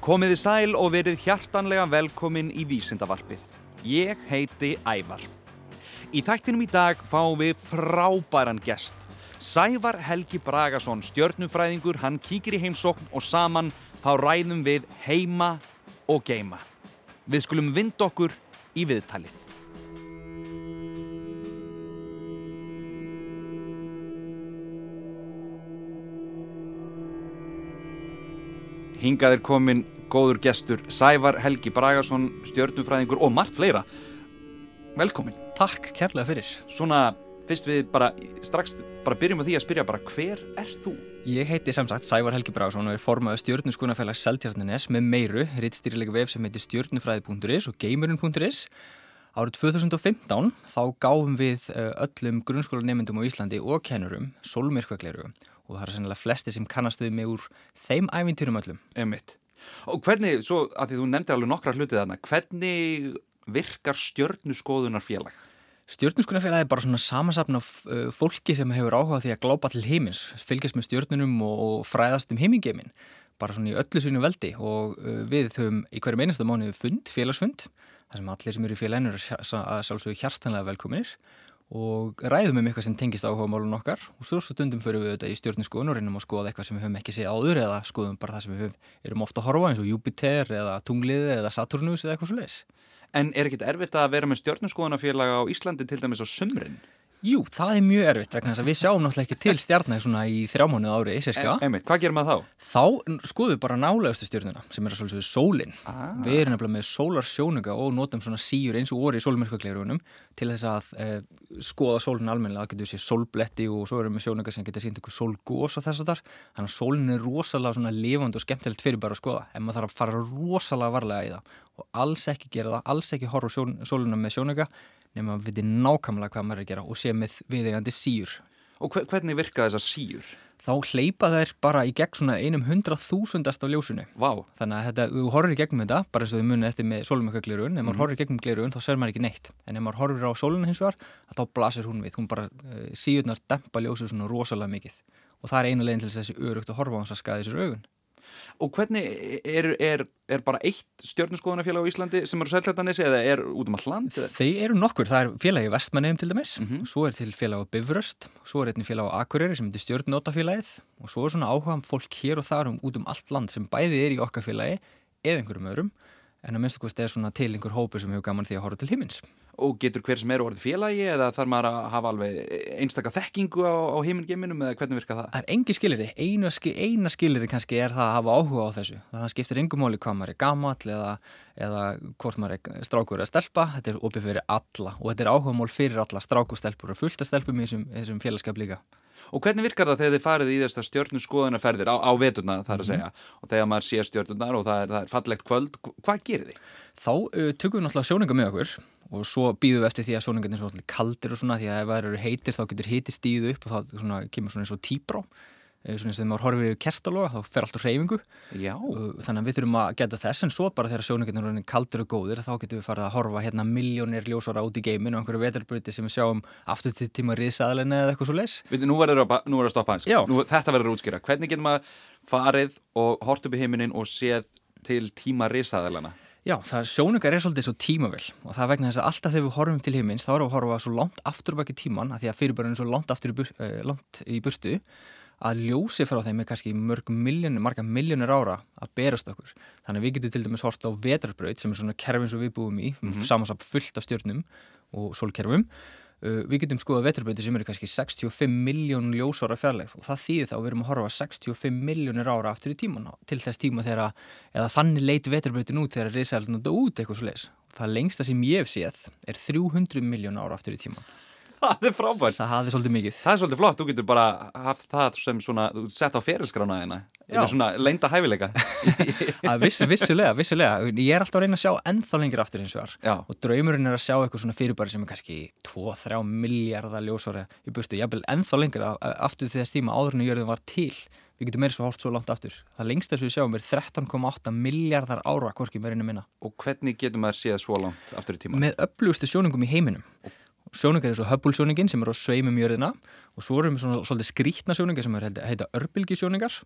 Komiði sæl og verið hjartanlega velkomin í Vísindavarpið. Ég heiti Ævar. Í þættinum í dag fáum við frábæran gest. Sævar Helgi Bragason, stjörnufræðingur, hann kíkir í heimsókn og saman þá ræðum við heima og geima. Við skulum vind okkur í viðtalið. Hingað er komin góður gestur Sævar Helgi Bragason, stjörnufræðingur og margt fleira. Velkomin. Takk kærlega fyrir. Svona fyrst við bara strax bara byrjum á því að spyrja bara hver er þú? Ég heiti sem sagt Sævar Helgi Bragason og er formaður stjórnuskunafélag Seltjarnanes með meiru, rittstýrilega vef sem heitir stjórnufræði.is og geimurinn.is. Árið 2015 þá gáfum við eh, öllum grunnskólanemyndum á Íslandi og kennurum solmyrkvagleiru og það er sennilega flesti sem kannast við mig úr þeim ævintýrum öllum. Emitt. Og hvernig, svo að því þú nefndir alveg nokkra hlutið þarna, hvernig virkar stjörnuskoðunarfélag? Stjórnuskunafélagi er bara svona samansapna uh, fólki sem hefur áhugað því að glópa til heimins, fylgjast með stjórnunum og fræðast um heimingeimin, bara svona í öllu sínu veldi og við höfum í hverju meinasta mánuðu fund, félagsfund, þar sem allir sem eru í félaginu er að sjálfsögðu hjartanlega velkominir og ræðum um eitthvað sem tengist áhuga málun okkar og svo stundum fyrir við þetta í stjórnusskoðun og reynum að skoða eitthvað sem við höfum ekki séð áður eða skoðum bara það sem við höfum, erum ofta að horfa eins og Júpiter eða Tungliði eða Saturnus eða eitthvað svo leiðis. En er ekkit erfitt að vera með stjörnuskoðunarfélag á Íslandi til dæmis á sumrin? Jú, það er mjög erfitt vegna þess að við sjáum náttúrulega ekki til stjarnar svona í þrjámánuð ári, sérska. E einmitt, hvað gerum maður þá? Þá skoðum við bara nálegastu stjörnuna sem er að svolítið sólinn. Ah. Við erum nefnilega með sólarsjónuga og notum svona síur eins og orði í sólmyrkvagleirunum til þess að eh, skoða sólinn almennilega. Það getur sér sólbletti og svo erum við sjónuga sem getur sínt ykkur sólgós og þess að þar. Þannig að sólinn er rosalega svona lifand og skemmtilegt fyrir bara að skoða. En maður þarf að fara rosalega varlega í það og alls ekki gera það, alls ekki horfa sóluna með sjónuga nema að viti nákvæmlega hvað maður er að gera og sé með viðegandi síur. Og hvernig virka þessar síur? Þá hleypa þær bara í gegn svona einum hundrað þúsundast af ljósunu. Vá. Þannig að þetta, þú horfir í gegnum þetta, bara eins og þið munið eftir með sólumökkaglerun, ef maður mm horfir í gegnum glerun þá ser maður ekki neitt. En ef maður horfir á sólun hins vegar, þá blasir hún við. Hún bara, uh, síurnar dempa ljósu svona rosalega mikið. Og það er einu leginn til þessi örugt að horfa á hans að skadi sér augun. Og hvernig er, er, er bara eitt stjórnarskoðunarfélag á Íslandi sem eru sællætanissi eða er út um all land? Þeir eru nokkur, það er félagi Vestmannheim til dæmis, mm -hmm. svo er til félagi á Bifröst, svo er einnig félagi á Akureyri sem heitir stjórnótafélagið og svo er svona áhugaðan fólk hér og þar um út um allt land sem bæði er í okkar félagi eða einhverjum öðrum en að minnstu hvort er svona til einhver hópu sem hefur gaman því að horfa til himins. Og getur hver sem eru orðið félagi eða þarf maður að hafa alveg einstakka þekkingu á, á heimingeiminum eða hvernig virka það? Það er engi skiliri, eina, eina skiliri kannski er það að hafa áhuga á þessu. Það skiptir engum máli hvað maður er gamall eða, eða hvort maður er strákur eða stelpa. Þetta er opið fyrir alla og þetta er áhuga mál fyrir alla stráku stelpur og fullta stelpum í þessum, þessum félagskap líka. Og hvernig virkar það þegar þið farið í þessar stjórnusskoðunarferðir á, á veturna þar að segja mm -hmm. og þegar maður sér stjórnunar og það er, það er fallegt kvöld, hvað gerir þið? Þá uh, tökum við náttúrulega sjóninga með okkur og svo býðum við eftir því að sjóningarnir er kaldir og svona því að ef það eru heitir þá getur hiti stíðu upp og þá svona, kemur svona eins og tíbrá svona eins og þegar maður horfir yfir kertaloga þá fer allt á hreyfingu. Já. þannig að við þurfum að geta þess en svo bara þegar sjóningarnir er kaldir og góðir þá getum við farið að horfa hérna miljónir ljósara út í geiminu og einhverju vetarbröti sem við sjáum aftur til tíma risaðalina eða eitthvað svo leis Nú verður að stoppa hans Þetta verður að útskýra, hvernig getum maður farið og hort upp í heiminin og séð til tíma risaðalina Já, það sjónungar er svolítið svo tímavel og það vegna þess að alltaf þegar við horfum til heimins þá erum við að horfa svo langt aftur baki tíman að því að fyrirbærið er svo langt bur, uh, langt í burtu að ljósi frá þeim er kannski mörg miljónir, marga miljónir ára að berast okkur. Þannig að við getum til dæmis hort á vetrarbraut sem er svona kerfin sem við búum í, mm -hmm. samansap fullt af stjórnum og solkerfum. Uh, við getum skoða vetrarbrauti sem eru kannski 65 miljón ljósára fjarlægð og það þýðir þá að við erum að horfa 65 miljónir ára aftur í tíman til þess tíma þegar, eða þannig leiti vetrarbrautin út þegar risaðalinn út út eitthvað svo leiðis. Það lengsta sem ég hef séð er 300 miljón ára aftur í tíman. Það er frábært. Það er svolítið mikið. Það er svolítið flott, þú getur bara haft það sem svona, þú sett á ferilskrána þeina, eða svona leinda hæfileika. Viss, vissulega, vissulega. Ég er alltaf að reyna að sjá ennþá lengir aftur eins og þar. Og draumurinn er að sjá eitthvað svona fyrirbæri sem er kannski 2-3 miljardar ljósóri í burtu. Ég vil ennþá lengir aftur þess tíma áður en jörðin var til. Við getum meira svo hort svo langt aftur. Það lengst að við sjáum er 13,8 miljardar ára hvorki meirinu minna. Og hvernig getum maður séð svo langt aftur í tíma? Með upplústu sjónungum í heiminum. Sjóningar er svo Hubble-sjóningin sem er á sveimum jörðina. Og svo erum við svona svolítið skrítna sjóningar sem er heita örbylgisjóningar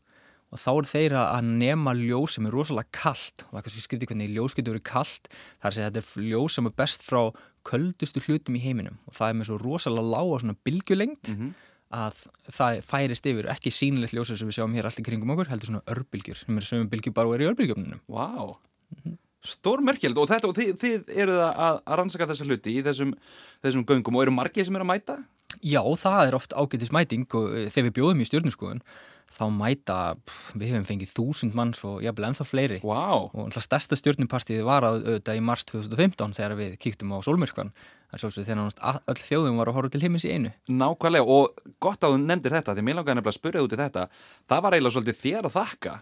og þá er þeir að nema ljós sem er rosalega kallt og það er kannski skrifti hvernig ljós getur verið kallt þar að þetta er ljós sem er best frá köldustu hlutum í heiminum. Og það er með svo rosalega lága svona bylgjulengt Mhm. að það færist yfir ekki sínilegt ljósið sem við sjáum hér allir kringum okkur heldur svona örbylgjur sem eru sögum bylgjur bara og eru í örbylgjöfnunum Vá, stórmerkjöld og, þetta, og þið, þið eruð að, að rannsaka þessa hluti í þessum, þessum göngum. Og eru margir sem eru að mæta? Já, það er oft ágætis mæting. Og eh, þegar við bjóðum í stjórnarskoðun þá mæta, pff, við hefum fengið þúsund manns og jafnvel ennþá fleiri. Vá, og alltaf stærsta stjórnupartíð var að auðvitað í mars 2015 þegar við kíktum á sólmyrkvan það er svolítið þegar nánast a- öll þjóðum var að horfa til heimins í einu. Nákvæmlega. Og gott að þú nefndir þetta því mér langaði nefnilega að spyrja út í þetta. Það var eiginlega svolítið þér að þakka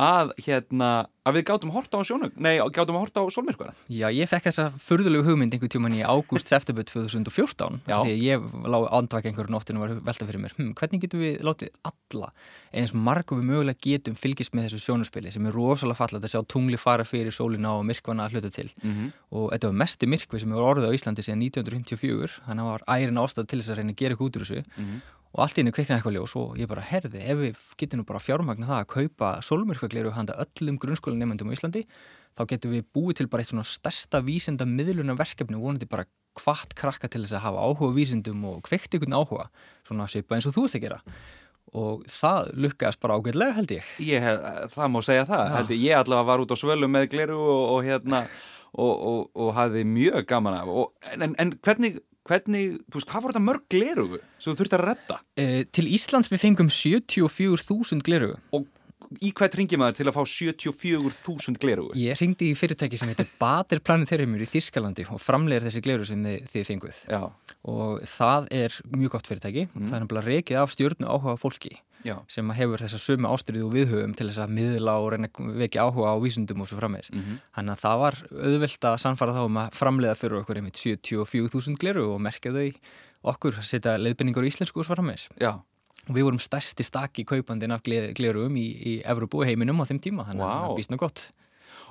að hérna að við gátum horta á sjónug, nei, gátum að horta á sólmyrkvað Já, ég fekk þessa furðulegu hugmynd einhver tíman í ágúst-september 2014 Já. því að ég lág andvaka einhverju nóttinu og var að velta fyrir mér hm, hvernig getum við látið alla eins marg og við mögulega getum fylgist með þessu sjónaspili sem er rosalega fallet að sjá tungli fara fyrir sólina og myrkvana að hluta til mm -hmm. og þetta var mesti myrkvi sem hefur orðið á Íslandi síðan 1954 þannig að það var ærin ástæð til þess að reyna að gera og allt í henni kviknaði eitthvað ljós og ég bara herði ef við getum nú bara fjármagna það að kaupa sólmyrkvagleru handa öllum grunnskólanemyndum á Íslandi þá getum við búið til bara eitt svona stærsta vísinda miðluna verkefni og vonandi bara hvart krakka til þess að hafa áhuga á vísindum og kveikt einhvern áhuga svona svipa eins og þú ert að gera. Og það lukkaðist bara ágætlega held ég. Ég, það má segja það Já. Heldur, ég allavega var út á svölum með gleru og, og hérna og, og, og hafði mjög gaman af. Og, en, en hvernig, hvernig veist, hvað var þetta mörg gleru sem þú þurfti að redda? E, Til Íslands við fengum 74.000 glerugu og í hvert ringi maður til að fá 74.000 gleru Ég ringdi í fyrirtæki sem heitir Bader Planetariumur í Þískalandi og framlegir þessi gleru sem þið, þið fenguð. Já, og það er mjög gott fyrirtæki. Það er nefnilega reikið af stjórnu áhuga fólki já, sem hefur þessa sömu ástriðu og viðhugum til þess að miðla og reyna vekja áhuga á vísundum og svo frammeðis Mhm. þannig að það var auðvelt að sannfara þá um að framleiða fyrir okkur einmitt 74.000 gleru og merkja þau okkur að setja leiðbenningur í íslensku og svo frammeðis já. Og við vorum stærsti stakki kaupandinn af gle- glerugum í, í Evrópu og heiminum á þeim tíma þannig að Vá. það býst nú gott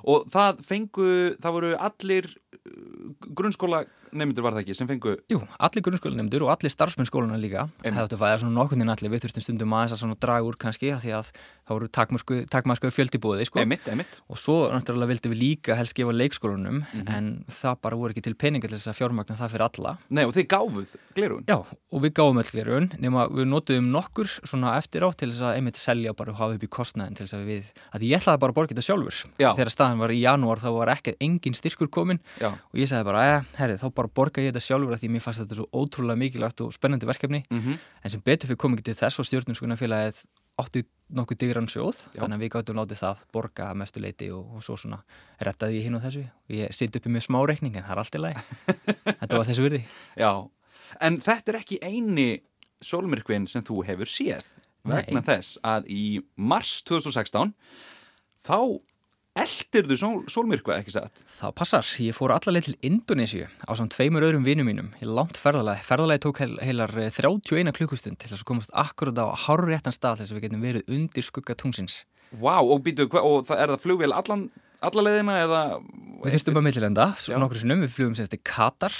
og það fengu, það voru allir uh, grunnskóla nefndur var það ekki sem fengu Jú, allir grunnskólanemndur og allir starfsmenn skólana líka Einmitt. hefðu þetta fæða svona nokkurnin allir við þurftum stundum aðeins að svona draga úr kannski því að það voru takmarkuð takmarku fjöldi búið sko. emitt, emitt og svo náttúrulega vildum við líka helst gefa leikskólanum Mhm. en það bara voru ekki til peninga til þess að fjármagna það fyrir alla Nei, og þið gáfuð glerun Já, og við gáum öll glerun nema við notuðum nokkur svona eftir á til þess að einmitt selja bara og hafa upp í kostnæðin til þess að við, að ég ætlaði bara að borga þetta sjálfur Já. þegar staðan var í janúar þá var ekki engin styrkur komin Já, og ég sagði bara, eh, herri, þá bara borga ég þetta sjálfur af því mér fannst þetta svo ótrúlega mikilvægt og spennandi verkefni. Mm en sem betur fyrir kom ekki til þess og stjórnumskunarfélagið átti nokkuð digran sjóð Já. þannig að við gáttum látið það borga að mestu leiti og, og svo svona rettaði ég hinn og þessu. Og ég sitt uppi með smá reikning en það er allt í lagi. Þetta var þessu virði. Já. En þetta er ekki eini sólmyrkvin sem þú hefur séð vegna Nei. þess að í mars 2016 þá eldirðu sól, sólmyrkva, ekki satt? Það passar, ég fór allaleg til Indonésiu á samt tveimur öðrum vinum mínum í langt ferðalagi, ferðalagi tók heil, heilar eh, 31 klukkustund til þess að komast akkurat á hárréttan stað þess að við getum verið undir skugga tungsins Vá, og býtu, og það, er það flugvél allan, alla leiðina eða? Við fyrstum að millirenda, Já. nokkur sinnum, við flugum sérst til Katar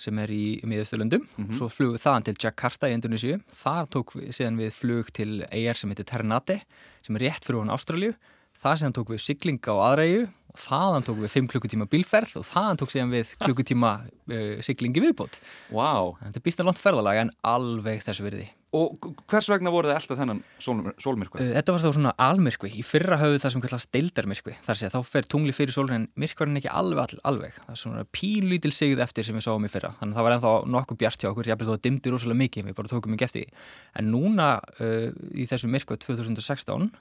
sem er í miðausturlöndum. Mhm. svo flugum við þaðan til Jakarta í Indonésiu þar tók við, síðan við flug til eigjar sem heitir Ternate sem er rétt fyrir hún Ástralju þar síðan tók við sigling á aðræju og þaðan tók við 5 klukkutíma bílferð og þaðan tók síðan við klukkutíma uh, siglingi viðbót. Vá, þetta er býst að langt ferðalag en alveg þessu virði. Og hvers vegna voru þið alltaf þennan sól, sólmyrkva? Uh, Þetta var þá svona almyrkvi, í fyrra höfðu það sem kallast deildarmyrkvi, þar sé að þá fer tungli fyrir sólun en myrkvarinn ekki alveg, all, alveg. Það er svona pínlítil sigð eftir sem við sáum í fyrra. Þannig að það var ennþá nokkuð bjart hjá okkur jafnvel þó að dimdi rosalega mikið, við bara tókum ekki eftir því. en núna uh, í þessu myrkva 2016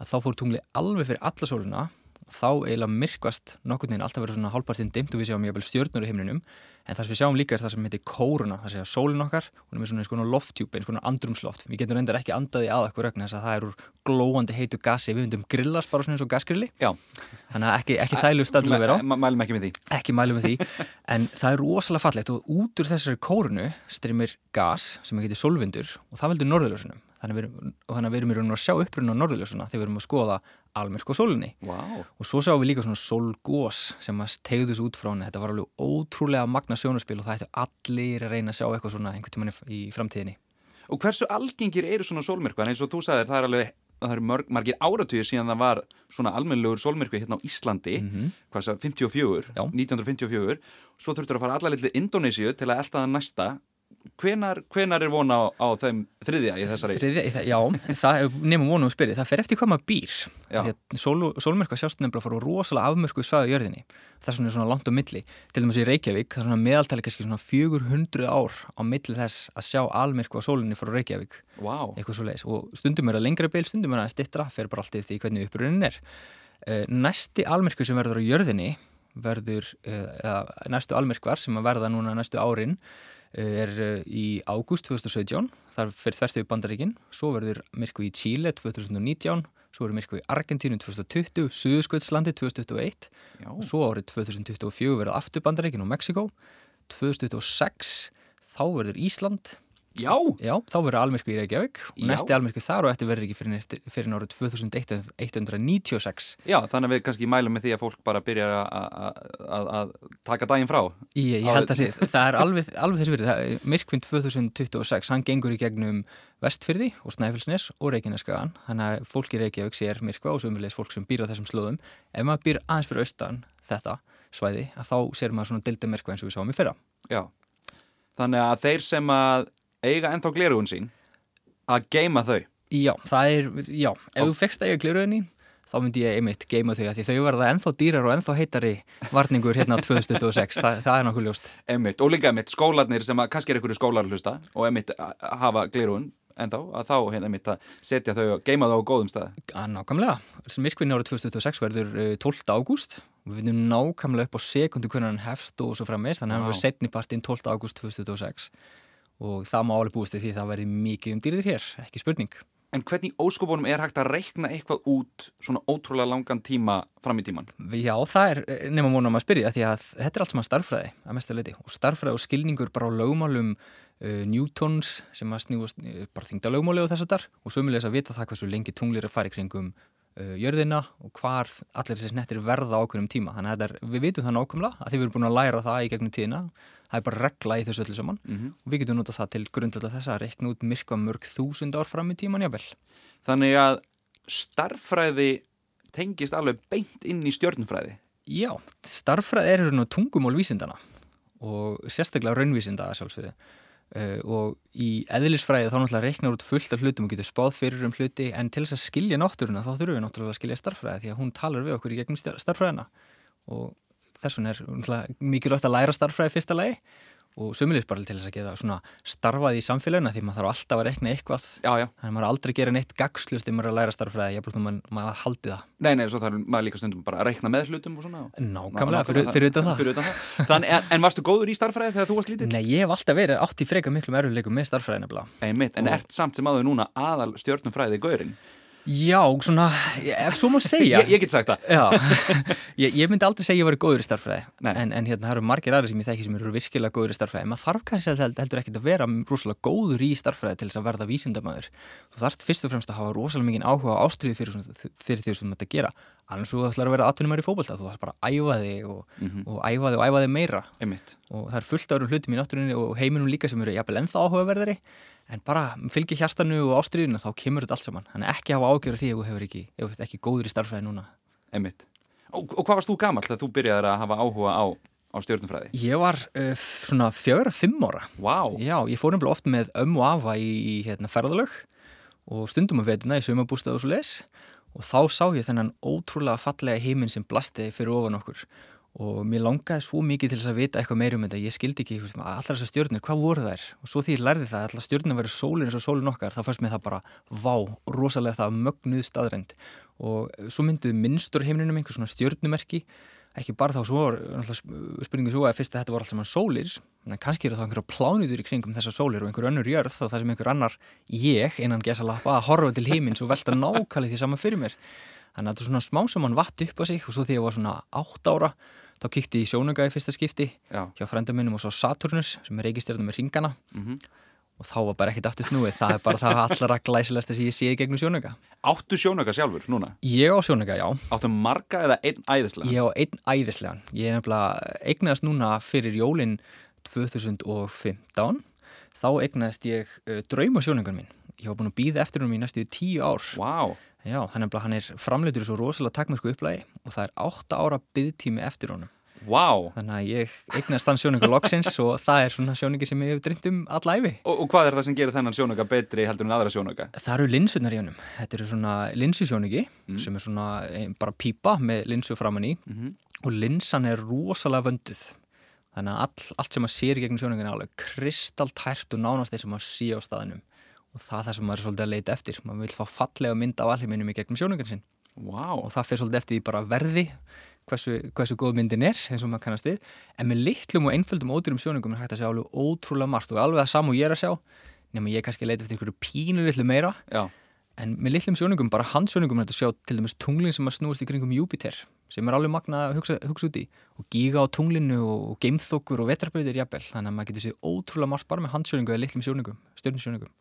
að þá fór tungli alveg fyrir alla sóluna þá eiginlega myrkvast nokkurn veginn alltaf verið svona hálfpartinn dimt og við sjáum jafnvel stjörnur í himninum en það sem við sjáum líka er það sem heitir kóruna það sé að sólin okkar, hún er með svona eins konar lofttjúpi eins konar andrumsloft, við getum reyndar ekki andaði að okkur regna þess að það er úr glóandi heitu gasi. Við myndum grillast bara svona eins og gasgrilli. Já, þannig að ekki, ekki þælu stað til að vera. Á mælum ekki með því. Ekki mælum við því. En það er rosalega fallegt og út úr þessari kórunu streymir gas sem heitir solvindur og það veldur norðurljósunum þannig að við erum, í raun og að sjá upprunna á norðurljósuna þegar við erum að skoða almyrk og sólinni. Vá, og svo sáum við líka svona sólgós sem að tegðu þessu út frá henni. Þetta var alveg ótrúlega magna sjónaspil og það ættu allir að reyna að sjá eitthvað svona einhvern tímann í, framtíðinni. Og hversu algengir eru svona sólmyrkvar? Eins og þú sagðir, það er alveg það eru mörg, margir áratugir síðan það var svona almennilegur sólmyrkvi hérna á Íslandi, Mhm. hvað það, 54, Já. 1954, svo þurftur að fara alla litli Indonésiu til að elda það næsta. Hvenar, hvenar er vona á, á þeim þriðja í þessari? Þriðja, það- já, það nefnum vonum að spyrja, það fer eftir hvað maður býr. Já. Því að sól, sólmörkva sjást nefnilega fara rosalega afmörku svæðu jörðinni. Það er svona, svona langt á milli. Til dæmis í Reykjavík, það er svona meðaltali kannski svona 400 ár á milli þess að sjá almörku á sólinni frá Reykjavík. Vá, eitthvað svo leiðis og stundum er það lengra bil, stundum er það stittra, fer bara allt yfir því hvernig upprunin er. Uh, næsti almyrkvi sem verður á jörðinni verður, uh, næstu almyrkvar sem að verða núna næstu árin er uh, í ágúst 2017, þar fyrir þvertu við Bandaríkin, svo verður myrkvi í Chile 2019, svo verður myrkvi í Argentínu 2020, Suðskvöldslandi 2021 já, og svo árið 2024 verður aftur Bandaríkin og Mexiko, 2026 þá verður Ísland já, Já, þá verður almyrkvi í Reykjavík og næsti almyrkvi þar og eftir verður ekki fyrir, fyrir árið 2196. já, þannig að við kannski mælum með því að fólk bara byrja að taka daginn frá. Ég, ég held að sé, það er alveg, alveg þessi verið. Myrkvinn 2026, hann gengur í gegnum Vestfyrði og Snæfellsnes og Reykjaneskagan. Þannig að fólk í Reykjavík sér myrkva og sömulegis fólk sem býr á þessum slóðum. Ef maður býr aðeins fyrir austan þetta svæði, að þá sér maður svona dilda myrkva eins og við sáum í fyrra. Já, þannig að þeir sem að eiga ennþá glerugun sín, að geima þau. Já, það er, já, ef þú fekst að eiga glirauðinni þá myndi ég einmitt geima þau því þau verða ennþá dýrar og ennþá heitari varningur hérna 2026, það, það er nokkuð ljóst. Einmitt, og líka einmitt skólarnir sem að kannski er einhverju skólar hlusta og einmitt hafa glerugun ennþá, að þá hérna einmitt að setja þau og geima þau á góðum stað. Að nákvæmlega, myrkvinni árið 2026 verður eh, 12. ágúst og við veitum nákvæmlega upp á sekundu hvernig hann hefst og svo frammeins, þannig að hann verður setnipartinn 12. ágúst 2026 og það má alveg búist því það verður mikið um dýrðir hér, ekki spurning. En hvernig óskopunum er hægt að reikna eitthvað út svona ótrúlega langan tíma fram í tíman? Já, það er eh, nema múnum að spyrja því að þetta er allt saman starffræði að mestu leiti og starffræði og skilningur bara á lögmálum uh, Newtons sem að snúast uh, bara þingda lögmáli og þess að þar og sömulegis að vita það hversu lengi tunglir er að fara í kringum jörðina og hvar allir þessi snettir verða á ákveðnum tíma. Þannig að þetta er, við vitum það nákvæmlega að þið við erum búin að læra það í gegnum tíðina. Það er bara regla í þessu öllu saman. Mm -hmm. og við getum notað það til grundvölda þess að reikna út myrkva mörg þúsund ár fram í tíman jábel Þannig að starffræði tengist alveg beint inn í stjörnfræði. Já, starffræði er hérna tungumál vísindana og sérstaklega raunvísinda að sjálfsögðu uh, og í eðlisfræði þá náttúrulega reiknar út fullt af hlutum og getur spáð fyrir um hluti en til þess að skilja náttúruna þá þurfum við náttúrulega að skilja starffræði því að hún talar við okkur í gegnum star- starffræðina og þess vegna er náttúrulega mikilvægt að læra starffræði fyrsta lagi og sömulegis bara til þess að geta svona starfað í samfélagina því maður þarf alltaf að reikna eitthvað Já, já. þannig að maður er aldrei gera neitt gagslust ef maður er að læra starffræði, ég maður, maður haldi það Nei, nei, svo þarf maður líka stundum bara að reikna með hlutum og svona. Nákvæmlega, fyrir, fyrir utan það Fyrir utan það. Þannig, en, en varstu góður í starffræði þegar þú varst lítill? Nei, ég hef alltaf verið átt í freka miklum erfiðleikum með starffræði nefnilega. Einmitt, en Og- ert samt sem aður núna aðal stjörnumfræði gaurinn? Já, svona, ef svo má segja. Ég, ég get sagt það. Ég, ég myndi aldrei segja að ég var góður í starffræði, Nei. en, en hérna, það eru margir aðri sem ég þekki sem eru virkilega góður í starffræði. Maður þarf kannski held- heldur ekkit að vera rosalega góður í starffræði til þess að verða vísindamæður. Þú þarf fyrst og fremst að hafa rosalega mikið áhuga á ástriði fyrir, fyrir því sem þetta gera. Annars þú ætlar að vera atvinnumæður í fótbolta, þú þarf bara að æfa þig og, Mhm. og æfa þig og æfa þig meira. Einmitt. og það er fullt árum hlutum í náttúrunni og heiminum líka sem eru jafnvel ennþá áhugaverðari en bara fylgi hjartanu og ástriðinu þá kemur þetta allt saman þannig ekki hafa ágjör af því ef þú hefur ekki, ekki góður í starffræði núna Einmitt. Og, og hvað varst þú gamall þegar þú byrjaðir að hafa áhuga á, á stjörnumfræði? Ég var uh, svona fjögur, fimm ára Vá. Já, ég fór nefnilega oft með ömmu og afa í, í hérna, ferðalög og stundum að veituna í sumabústað og svo les og þá sá ég þennan ótrúlega fallega heiminn sem blasti fyrir ofan okkur og mér langaði svo mikið til þess að vita eitthvað meira um þetta, ég skildi ekki allar þessar stjörnur, hvað voru þær? Og svo því ég lærði það að allar stjörnur verið sólin eins og sólin okkar, þá fannst mér það bara vá, rosalega það mögnuð staðrænd og svo mynduð minnstur heiminum einhver svona stjörnumerki. Ekki bara þá svo spurningu svo að fyrst að þetta var allt saman sólir en kannski eru það einhverja plánutur í kringum þessar sólir og einhver önnur jörð þá það sem einhver annar ég innan gesa lappa að horfa til heimins og velta nákvæmlega því saman fyrir mér þannig að þetta er svona smá sem hann vatt upp á sig og svo því ég var svona átt ára þá kíkti ég í sjónuga í fyrsta skipti Já. hjá frænda minnum og svo Saturnus sem er reikistjörnum með ringana Mm og þá var bara ekkert aftur snúið það er bara það allra glæsilegsta sem ég sé í gegnum sjónuga Áttu sjónauka sjálfur núna? ég á sjónuga, já Áttu marga eða einn æðislega? Ég á einn æðislegan. Ég er nefnilega eignast núna fyrir jólin 2015. Þá eignast ég uh, draumasjóningar mín. ég var búin að býða eftir húnum í næstu tíu ár. Vá, Já, þannig að hann er framleitur í svo rosalega takmörku upplægi og það er átta ára byggtími eftir honum. vá. Þannig að ég eignast þann sjóningu loksins og það er svona sjóningi sem ég hef dreymt um alla æfi. Og, og hvað er það sem gerir þennan sjónauka betri heldur en aðra sjónauka? Það eru linsunar í honum. Þetta eru svona linsusjóningi Mm. sem er svona ein, bara pípa með linsu framann í Mhm. og linsan er rosalega vönduð. Þannig að all, allt sem maður sér í gegnum sjóningin er alveg kristaltært og nánast þeir sem maður sé á staðinum. Og það er það sem maður er svolítið að leita eftir. Maður vil fá fallega mynd af alheiminum í gegnum sjóningin sinn. Vá, og það fyrir svolítið eftir því bara verði hversu, hversu góð myndin er eins og maður kannast við. En með litlum og einföldum ódýrum sjóningum er hægt að sjá alveg ótrúlega margt. Og alveg það og ég er að sjá nema ég kannski leita eftir einhverju pínu litlu meira. Já, en með litlum sjóningum, bara handsjóningum er hægt að sjá til dæmis tunglin sem að snúast í kringum Júpiter sem er alveg magna að hugsa, hugsa út í. Og giga á tunglinu og geimþokkur og vetrarbreytir jafnvel, þannig að maður getur séð ótrúlega margt bara með handsjóningu eða litlum sjóningum stjörnusjóningum.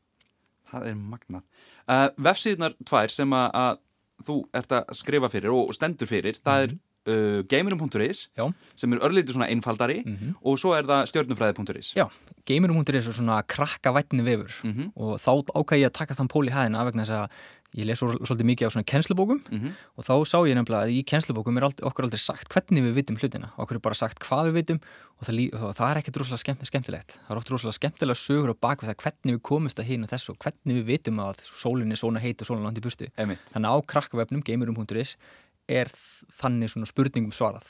Það er magna. Uh, vefsíðunar tvær sem að, þú ert að skrifa fyrir og stendur fyrir, það er uh, gamerum.is sem er örlítið svona einfaldari Mm og svo er það stjörnufræði.is. Já, geimurum.is er svo svona krakka vætni vefur Mm -hmm. og þá ákvæði ég að taka þann pól í hæðina vegna þess að ég les svo- svolítið mikið á svona kennslubókum Mhm. og þá sá ég nefnilega að í kennslubókum er aldrei, okkur aldrei sagt hvernig við vitum hlutina okkur er bara sagt hvað við vitum og það, og það er ekkert rosalega skemmt, skemmtilegt það er oft rosalega skemmtilega sögur á bak við það hvernig við komumst að og þessu og hvernig við vitum að sólinn er svona heit og sólinn langt í burtu Einmitt. þannig að á krakkavefnum, gamerum.is er þannig svona spurningum svarað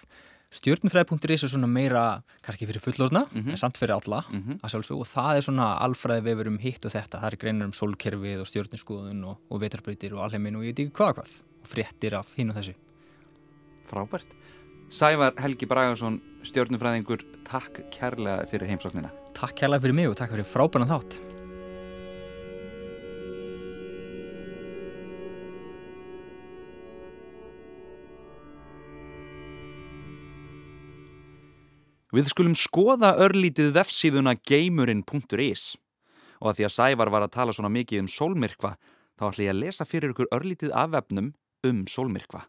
stjórnfræði.is er svona meira kannski fyrir fullorna, Mhm. en samt fyrir alla Mhm. að sjálfsög og það er svona alfræði vefur um hitt og þetta, það er greinar um sólkerfið og stjórnusskoðun og, og vetarbreytir og alheimin og ég veit ekki hvað hvað og fréttir af hinn og þessu Frábært. Sævar Helgi Bragason, stjörnufræðingur, takk kærlega fyrir heimsóknina. Takk kærlega fyrir mig og takk fyrir frábæna þátt Við skulum skoða örlítið vefsíðuna geimurinn.is og að því að Sævar var að tala svona mikið um sólmyrkva þá ætla ég að lesa fyrir ykkur örlítið af vefnum um sólmyrkva.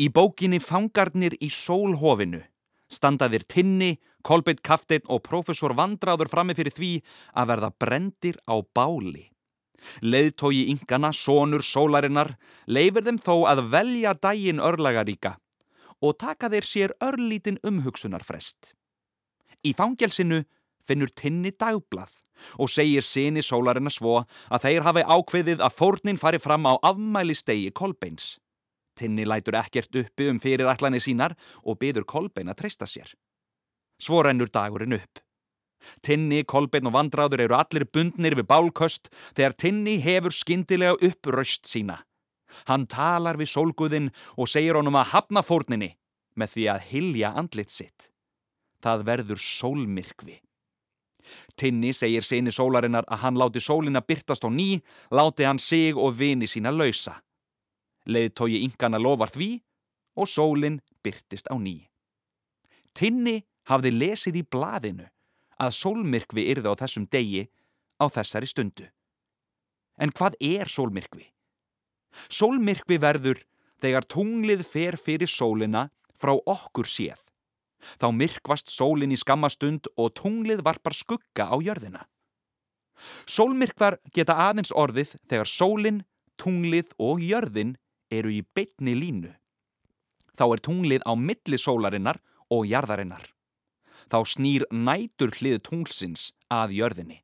Í bókinni Fangarnir í sólhofinu standaðir Tinni, Kolbeitt Kafteinn og professor Vandráður frammi fyrir því að verða brendir á báli. Leðtógi yngana, sonur sólarinnar, leifir þeim þó að velja daginn örlagaríka og taka þeir sér örlítinn umhugsunarfrest. Í fangelsinu finnur Tinni dagblað og segir sinni sólarina svo að þeir hafi ákveðið að fórnin fari fram á afmælistegi Kolbeins. Tinni lætur ekkert uppi um fyrirætlanir sínar og byður Kolbein að treysta sér. Svo rennur dagurinn upp. Tinni, Kolbein og Vandráður eru allir bundnir við bálköst þegar Tinni hefur skyndilega upp raust sína. Hann talar við sólguðinn og segir honum að hafna fórninni með því að hilja andlit sitt. Það verður sólmyrkvi. Tinni segir sinni sólarinnar að hann láti sólina byrtast á ný, láti hann sig og vini sína lausa. Leðtógi yngana lofar því og sólin byrtist á ný. Tinni hafði lesið í blaðinu að sólmyrkvi yrði á þessum degi á þessari stundu. En hvað er sólmyrkvi? Sólmyrkvi verður þegar tunglið fer fyrir sólina frá okkur séð. Þá myrkvast sólin í skammastund og tunglið varpar skugga á jörðina. Sólmyrkvar geta aðeins orðið þegar sólin, tunglið og jörðin eru í beitni línu. Þá er tunglið á milli sólarinnar og jarðarinnar. Þá snýr nætur hlið tunglsins að jörðinni.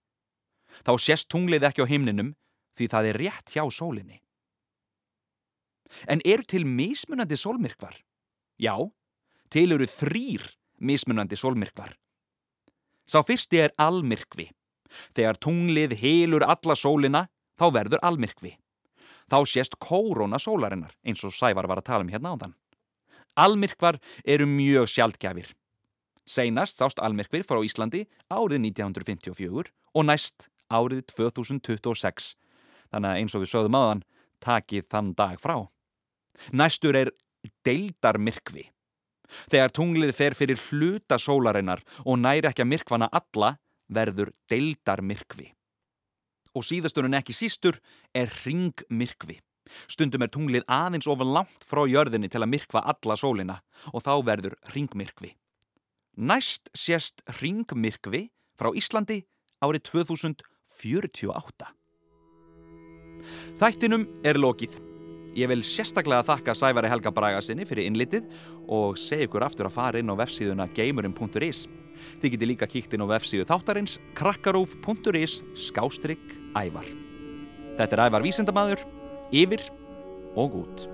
Þá sést tunglið ekki á himninum því það er rétt hjá sólinni. En eru til mismunandi sólmyrkvar? Já, til eru þrýr mismunandi sólmyrkvar. Sá fyrsti er almyrkvi. Þegar tunglið helur alla sólina, þá verður almyrkvi. Þá sést kóróna sólarinnar, eins og Sævar var að tala um hérna áðan. Almyrkvar eru mjög sjaldgjafir. Seinast sást almyrkvir frá Íslandi árið 1954 og næst árið 2026. Þannig að eins og við sögðum aðan, takið þann dag frá. Næstur er deildarmyrkvi. Þegar tunglið fer fyrir hluta sólarinnar og næri ekki að myrkvana alla, verður deildarmyrkvi. Og síðasturinn ekki sístur er ringmyrkvi. Stundum er tunglið aðeins ofan langt frá jörðinni til að myrkva alla sólina og þá verður ringmyrkvi. Næst sést ringmyrkvi frá Íslandi árið 48. Þættinum er lokið. Ég vil sérstaklega þakka Sævari Helga Braga sinni fyrir innlitið og segja ykkur aftur að fara inn á vefsíðuna gamerin.is. Þið geti líka kíkt inn á vefsíðu þáttarins krakkarúf.is skástrygg ævar. Þetta er ævar vísindamadur, yfir og út.